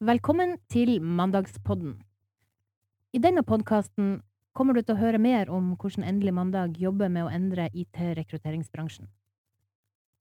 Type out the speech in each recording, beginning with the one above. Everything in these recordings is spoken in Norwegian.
Velkommen til Mandagspodden. I denne podkasten kommer du til å høre mer om hvordan Endelig mandag jobber med å endre IT-rekrutteringsbransjen.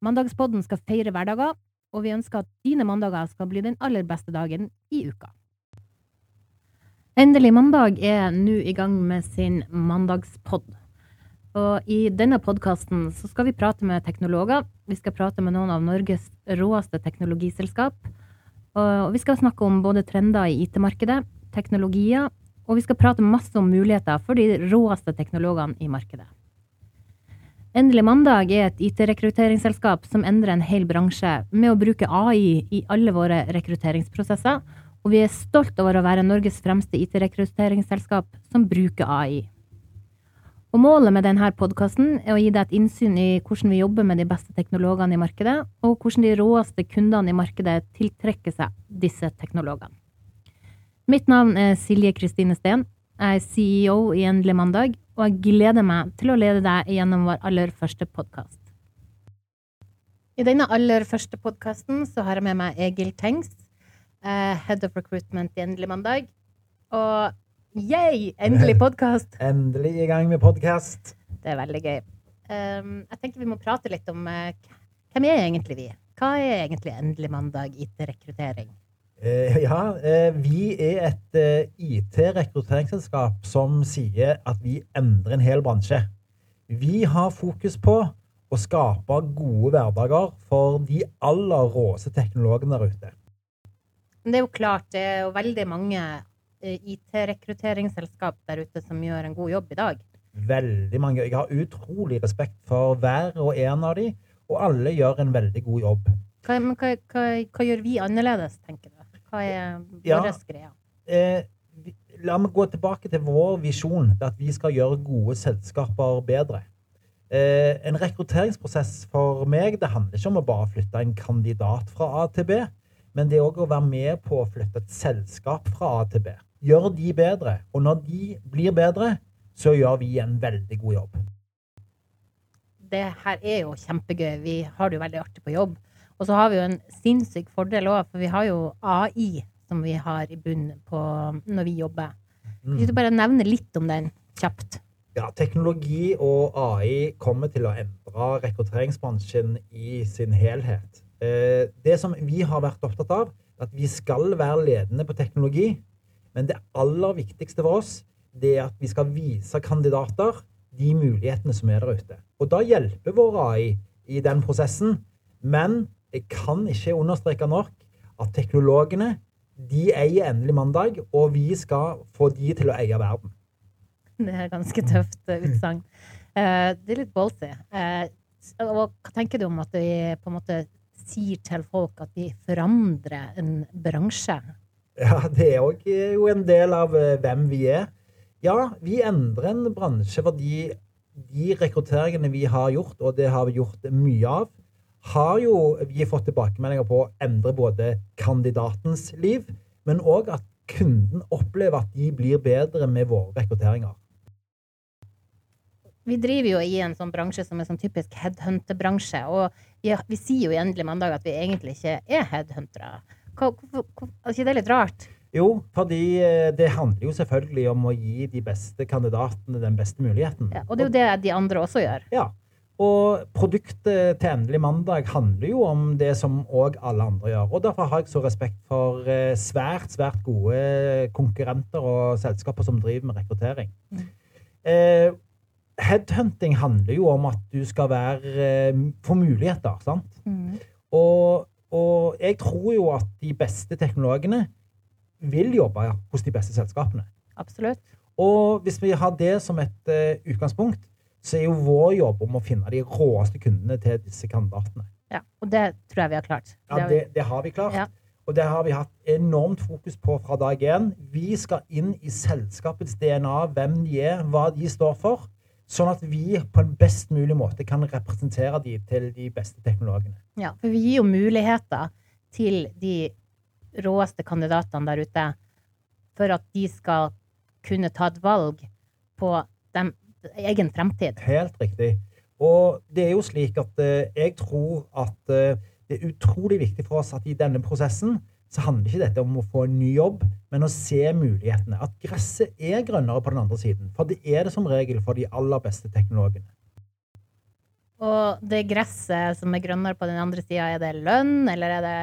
Mandagspodden skal feire hverdager, og vi ønsker at dine mandager skal bli den aller beste dagen i uka. Endelig mandag er nå i gang med sin mandagspod. Og i denne podkasten skal vi prate med teknologer. Vi skal prate med noen av Norges råeste teknologiselskap. Og vi skal snakke om både trender i IT-markedet, teknologier, og vi skal prate masse om muligheter for de råeste teknologene i markedet. Endelig mandag er et IT-rekrutteringsselskap som endrer en hel bransje med å bruke AI i alle våre rekrutteringsprosesser, og vi er stolt over å være Norges fremste IT-rekrutteringsselskap som bruker AI. Og målet med denne podkasten er å gi deg et innsyn i hvordan vi jobber med de beste teknologene i markedet, og hvordan de råeste kundene i markedet tiltrekker seg disse teknologene. Mitt navn er Silje Kristine Steen. Jeg er CEO i Endelig mandag, og jeg gleder meg til å lede deg gjennom vår aller første podkast. I denne aller første podkasten har jeg med meg Egil Tengs, eh, Head of Recruitment i Endelig mandag. Og yay! Endelig podkast! Endelig i gang med podkast. Det er veldig gøy. Um, jeg tenker vi må prate litt om uh, hvem er egentlig vi? Hva er egentlig Endelig mandag IT-rekruttering? Uh, ja, uh, vi er et IT-rekrutteringsselskap som sier at vi endrer en hel bransje. Vi har fokus på å skape gode hverdager for de aller råeste teknologene der ute. Men det er jo klart, det er jo veldig mange IT-rekrutteringsselskap der ute som gjør en god jobb i dag. Veldig mange. Jeg har utrolig respekt for hver og en av de, og alle gjør en veldig god jobb. Hva, men hva, hva, hva gjør vi annerledes, tenker du? Hva er Ja. vår greie? Eh, la meg gå tilbake til vår visjon, at vi skal gjøre gode selskaper bedre. Eh, en rekrutteringsprosess for meg det handler ikke om å bare flytte en kandidat fra A til B, men det er òg å være med på å flytte et selskap fra A til B. Gjøre de bedre. Og når de blir bedre, så gjør vi en veldig god jobb. Det her er jo kjempegøy. Vi har det jo veldig artig på jobb. Og så har vi jo en sinnssyk fordel òg, for vi har jo AI som vi har i bunnen på når vi jobber. Mm. Hvis du bare nevner litt om den kjapt. Ja, teknologi og AI kommer til å endre rekrutteringsbransjen i sin helhet. Eh, Det som vi har vært opptatt av, er at vi skal være ledende på teknologi. Men det aller viktigste for oss det er at vi skal vise kandidater de mulighetene som er der ute. Og da hjelper vår AI i den prosessen. Men jeg kan ikke understreke nok at teknologene de eier endelig mandag, og vi skal få de til å eie verden. Det er ganske tøft eh, utsagn. Eh, det er litt ballsy. Eh, hva tenker du om at vi på en måte sier til folk at vi forandrer en bransje? Ja, det er òg jo en del av eh, hvem vi er. Ja, vi endrer en bransje fordi de rekrutteringene vi har gjort, og det har vi gjort mye av, har jo vi fått tilbakemeldinger på å endre både kandidatens liv, men òg at kunden opplever at de blir bedre med våre rekrutteringer. Vi driver jo i en sånn bransje som er sånn typisk headhunter-bransje, og vi, vi sier jo i Endelig mandag at vi egentlig ikke er headhuntere. Hva, hvor- er ikke det litt rart? Jo, fordi eh, det handler jo selvfølgelig om å gi de beste kandidatene den beste muligheten. Ja, og det er jo det de andre også gjør. Ja. Og produktet til Endelig mandag handler jo om det som òg alle andre gjør. Og derfor har jeg så respekt for eh, svært, svært gode konkurrenter og selskaper som driver med rekruttering. Mm. Eh, headhunting handler jo om at du skal være, eh, få muligheter, sant? Mm. Og, og jeg tror jo at de beste teknologene vil jobbe hos de beste selskapene. Absolutt. Og hvis vi har det som et uh, utgangspunkt, så er jo vår jobb om å finne de råeste kundene til disse kandidatene. Ja, og det tror jeg vi har klart. Ja, det, det har vi klart. Ja. Og det har vi hatt enormt fokus på fra dag én. Vi skal inn i selskapets DNA, hvem de er, hva de står for, sånn at vi på en best mulig måte kan representere de til de beste teknologene. Ja, for vi gir jo muligheter til de råeste kandidatene der ute for at de skal kunne ta et valg på dem, egen fremtid. Helt riktig. Og det er jo slik at eh, jeg tror at eh, det er utrolig viktig for oss at i denne prosessen så handler ikke dette om å få en ny jobb, men å se mulighetene. At gresset er grønnere på den andre siden. For det er det som regel for de aller beste teknologene. Og det gresset som er grønnere på den andre sida, er det lønn, eller er det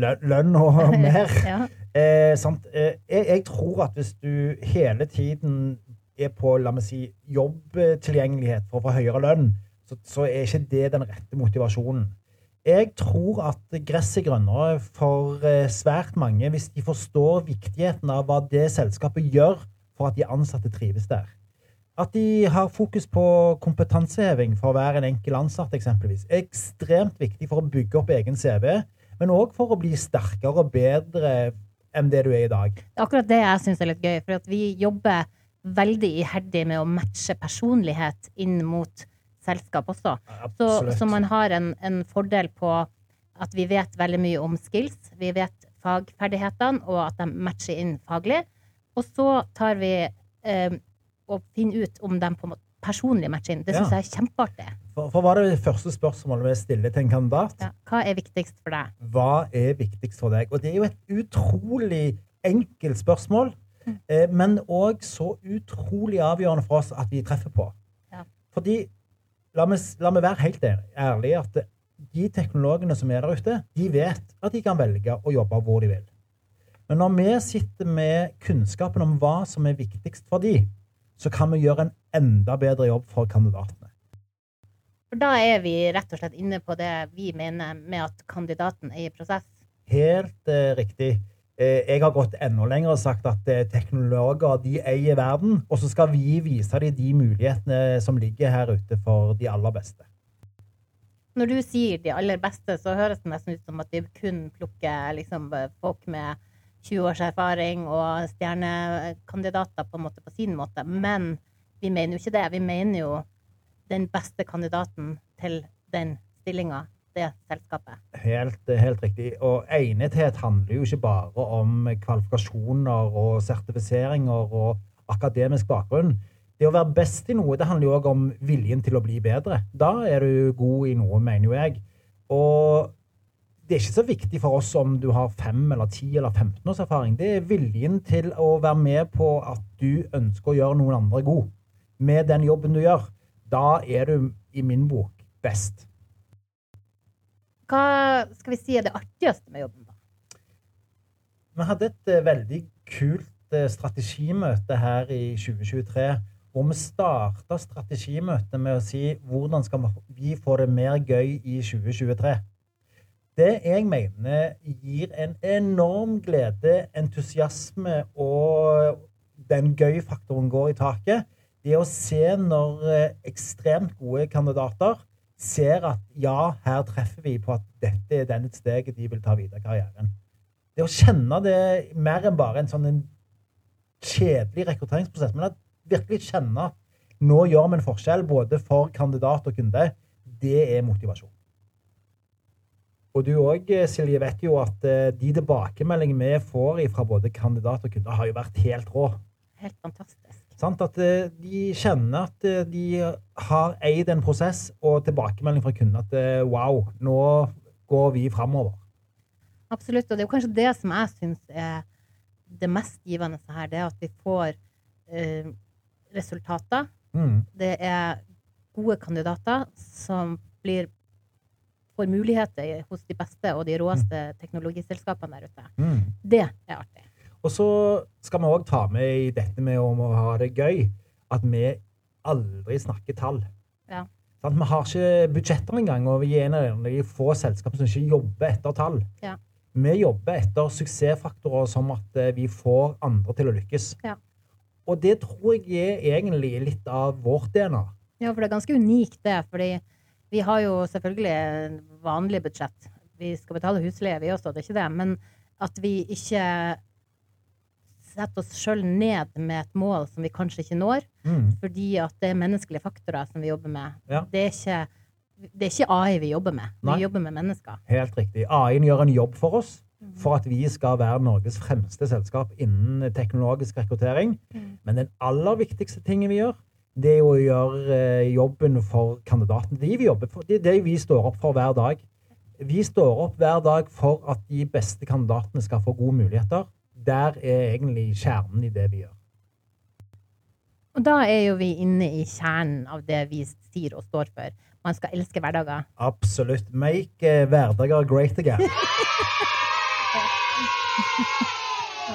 Lø- Lønn og mer. Ja. Eh, sant? Eh, jeg, jeg tror at hvis du hele tiden er på la meg si, jobbtilgjengelighet for å få høyere lønn, så, så er ikke det den rette motivasjonen. Jeg tror at gresset er grønnere for eh, svært mange hvis de forstår viktigheten av hva det selskapet gjør for at de ansatte trives der. At de har fokus på kompetanseheving for være en enkel ansatt, eksempelvis, er ekstremt viktig for å bygge opp egen CV, men òg for å bli sterkere og bedre enn det du er i dag. Det er akkurat det jeg syns er litt gøy, for vi jobber veldig iherdig med å matche personlighet inn mot selskap også. Så, så man har en, en fordel på at vi vet veldig mye om skills, vi vet fagferdighetene, og at de matcher inn faglig. Og så tar vi eh, og finner ut om de på en måte personlig matcher inn. Det syns Ja. jeg er kjempeartig. For, hva er det første spørsmålet vi stiller til en kandidat? Ja. Hva er viktigst for deg? Hva er viktigst for deg? Og det er jo et utrolig enkelt spørsmål, eh, men òg så utrolig avgjørende for oss at vi treffer på. Ja. Fordi, la meg, la meg være helt ærlig, at de teknologene som er der ute, de vet at de kan velge å jobbe hvor de vil. Men når vi sitter med kunnskapen om hva som er viktigst for de, så kan vi gjøre en enda bedre jobb for kandidatene. For da er vi rett og slett inne på det vi mener med at kandidaten er i prosess. Helt eh, riktig. Eh, jeg har gått enda lenger og sagt at eh, teknologer de eier verden, og så skal vi vise dem de mulighetene som ligger her ute for de aller beste. Når du sier de aller beste, så høres det nesten ut som at vi kun plukker liksom, folk med 20 års erfaring og stjernekandidater på måte på sin måte. Men vi mener jo ikke det. Vi mener jo den beste kandidaten til den stillinga, det selskapet. Helt, helt riktig. Og enighet handler jo ikke bare om kvalifikasjoner og sertifiseringer og akademisk bakgrunn. Det å være best i noe det handler jo òg om viljen til å bli bedre. Da er du god i noe, mener jo jeg. Og det er ikke så viktig for oss om du har 5 eller 10 eller 15 års erfaring. Det er viljen til å være med på at du ønsker å gjøre noen andre god. Med den jobben du gjør. Da er du i min bok best. Hva skal vi si er det artigste med jobben, da? Vi hadde et eh, veldig kult eh, strategimøte her i 2023, hvor vi starta strategimøtet med å si hvordan skal vi få det mer gøy i 2023. Det jeg mener gir en enorm glede, entusiasme og den gøy-faktoren går i taket, det å se når eh, ekstremt gode kandidater ser at ja, her treffer vi på at dette er den steget de vil ta videre i karrieren. Det å kjenne det mer enn bare en sånn en kjedelig rekrutteringsprosess, men at virkelig kjenne at nå gjør vi en forskjell både for kandidat og kunde, det er motivasjon. Og du òg, Silje, vet jo at eh, de tilbakemeldingene vi får fra både kandidat og kunde, har jo vært helt rå. Helt fantastisk. Sant? At eh, de kjenner at eh, de har eid en prosess, og tilbakemelding fra kunden at eh, wow, nå går vi framover. Absolutt. Og det er jo kanskje det som jeg syns er det mest givende her, det er at vi får eh, resultater. Mm. Det er gode kandidater som blir, får muligheter hos de beste og de råeste teknologiselskapene der ute. Mm. Det er artig. Og så skal vi òg ta med i dette med om å ha det gøy, at vi aldri snakker tall. Ja. Sånn, Vi har ikke budsjetter engang, og vi er en av de få selskapene som ikke jobber etter tall. Ja. Vi jobber etter suksessfaktorer som at eh, vi får andre til å lykkes. Ja. Og det tror jeg er egentlig litt av vårt DNA. Ja, for det er ganske unikt det, fordi vi har jo selvfølgelig vanlig budsjett. Vi skal betale husleie, vi også, det er ikke det. Men at vi ikke setter oss sjøl ned med et mål som vi kanskje ikke når, Mm. fordi at det er menneskelige faktorer som vi jobber med. Ja. Det, er ikke, det er ikke AI vi jobber med. Vi jobber med mennesker. Helt riktig. AI-en gjør en jobb for oss for at vi skal være Norges fremste selskap innen teknologisk rekruttering. Mm. Men den aller viktigste tingen vi gjør, det er å gjøre eh, jobben for kandidatene. De vi jobber for, det er det vi står opp for hver dag. Vi står opp hver dag for at de beste kandidatene skal få gode muligheter. Der er egentlig kjernen i det vi gjør. Og da er jo vi inne i kjernen av det vi sier og står for. Man skal elske hverdager. Absolutt. Make eh, hverdager great again.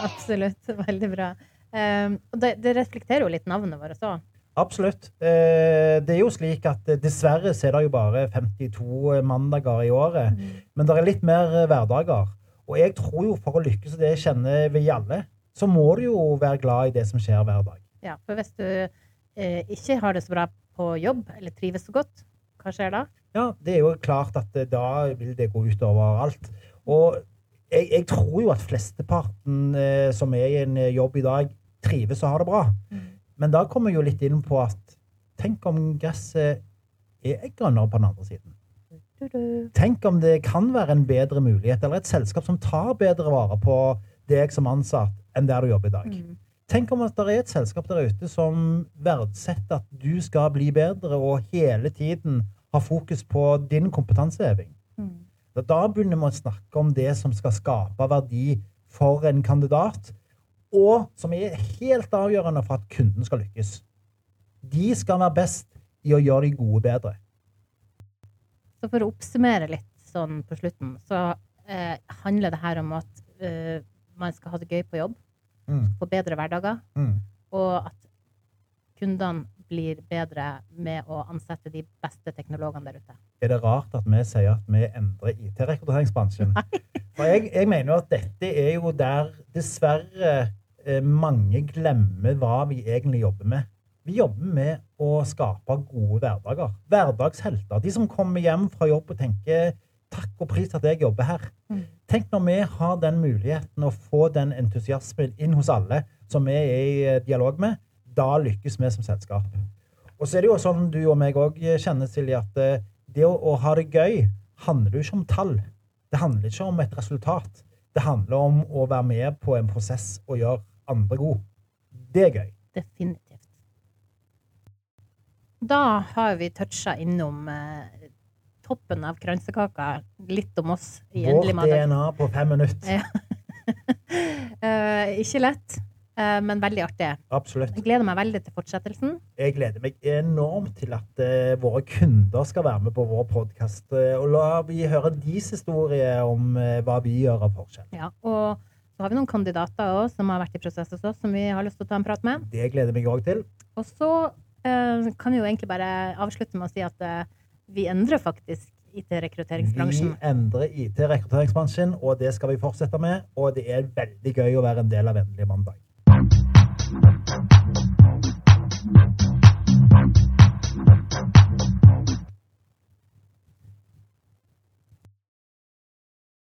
Absolutt. Veldig bra. Um, og det, det, reflekterer jo litt navnet vårt òg. Absolutt. Eh, det er jo slik at eh, dessverre så er det jo bare 52 mandager i året. Mm. Men det er litt mer hverdager. Og jeg tror jo for å lykkes, og det kjenner vi alle, så må du jo være glad i det som skjer hver dag. Ja, for hvis du eh, ikke har det så bra på jobb, eller trives så godt, hva skjer da? Ja, det er jo klart at da vil det gå utover alt. Og jeg, jeg tror jo at flesteparten eh, som er i en jobb i dag, trives og har det bra. Mm. Men da kommer jeg jo litt inn på at tenk om gresset er grønnere på den andre siden. Tenk om det kan være en bedre mulighet, eller et selskap som tar bedre vare på deg som ansatt, enn der du jobber i dag. Mm. Tenk om at det er et selskap der ute som verdsetter at du skal bli bedre, og hele tiden har fokus på din kompetanseheving. Mm. Da begynner vi å snakke om det som skal skape verdi for en kandidat, og som er helt avgjørende for at kunden skal lykkes. De skal være best i å gjøre de gode bedre. Så for å oppsummere litt sånn på slutten, så eh, handler det her om at eh, man skal ha det gøy på jobb, mm. På bedre hverdager, mm. og at kundene blir bedre med å ansette de beste teknologene der ute. Er det rart at vi sier at vi endrer IT-rekrutteringsbransjen? For jeg, jeg mener jo at dette er jo der dessverre Eh, mange glemmer hva vi egentlig jobber med. Vi jobber med å skape gode hverdager. Hverdagshelter. De som kommer hjem fra jobb og tenker 'takk og pris at jeg jobber her'. Mm. Tenk når vi har den muligheten å få den entusiasmen inn hos alle som vi er i eh, dialog med. Da lykkes vi som selskap. Og så er det jo sånn du og meg òg kjenner, Silje, at eh, det å ha det gøy handler jo ikke om tall. Det handler ikke om et resultat. Det handler om å være med på en prosess og gjøre andre god. Det er gøy. Definitivt. Da har vi toucha innom eh, toppen av kransekaka, litt om oss i Endelig mandag. Vårt DNA på fem minutter. Uh, ikke lett, uh, men veldig artig. Absolutt. Jeg gleder meg veldig til fortsettelsen. Jeg gleder meg enormt til at uh, våre kunder skal være med på vår podkast. og la vi høre deres historie om hva vi gjør av forskjell. Ja, og så har vi noen kandidater også, som har vært i prosess hos oss, som vi har lyst til å ta en prat med. Det gleder jeg meg òg til. Og så eh, Eh, kan jo egentlig bare avslutte med å si at eh, vi endrer faktisk IT-rekrutteringsbransjen. Vi endrer IT-rekrutteringsbransjen, og det skal vi fortsette med. Og det er veldig gøy å være en del av Vennlig mandag.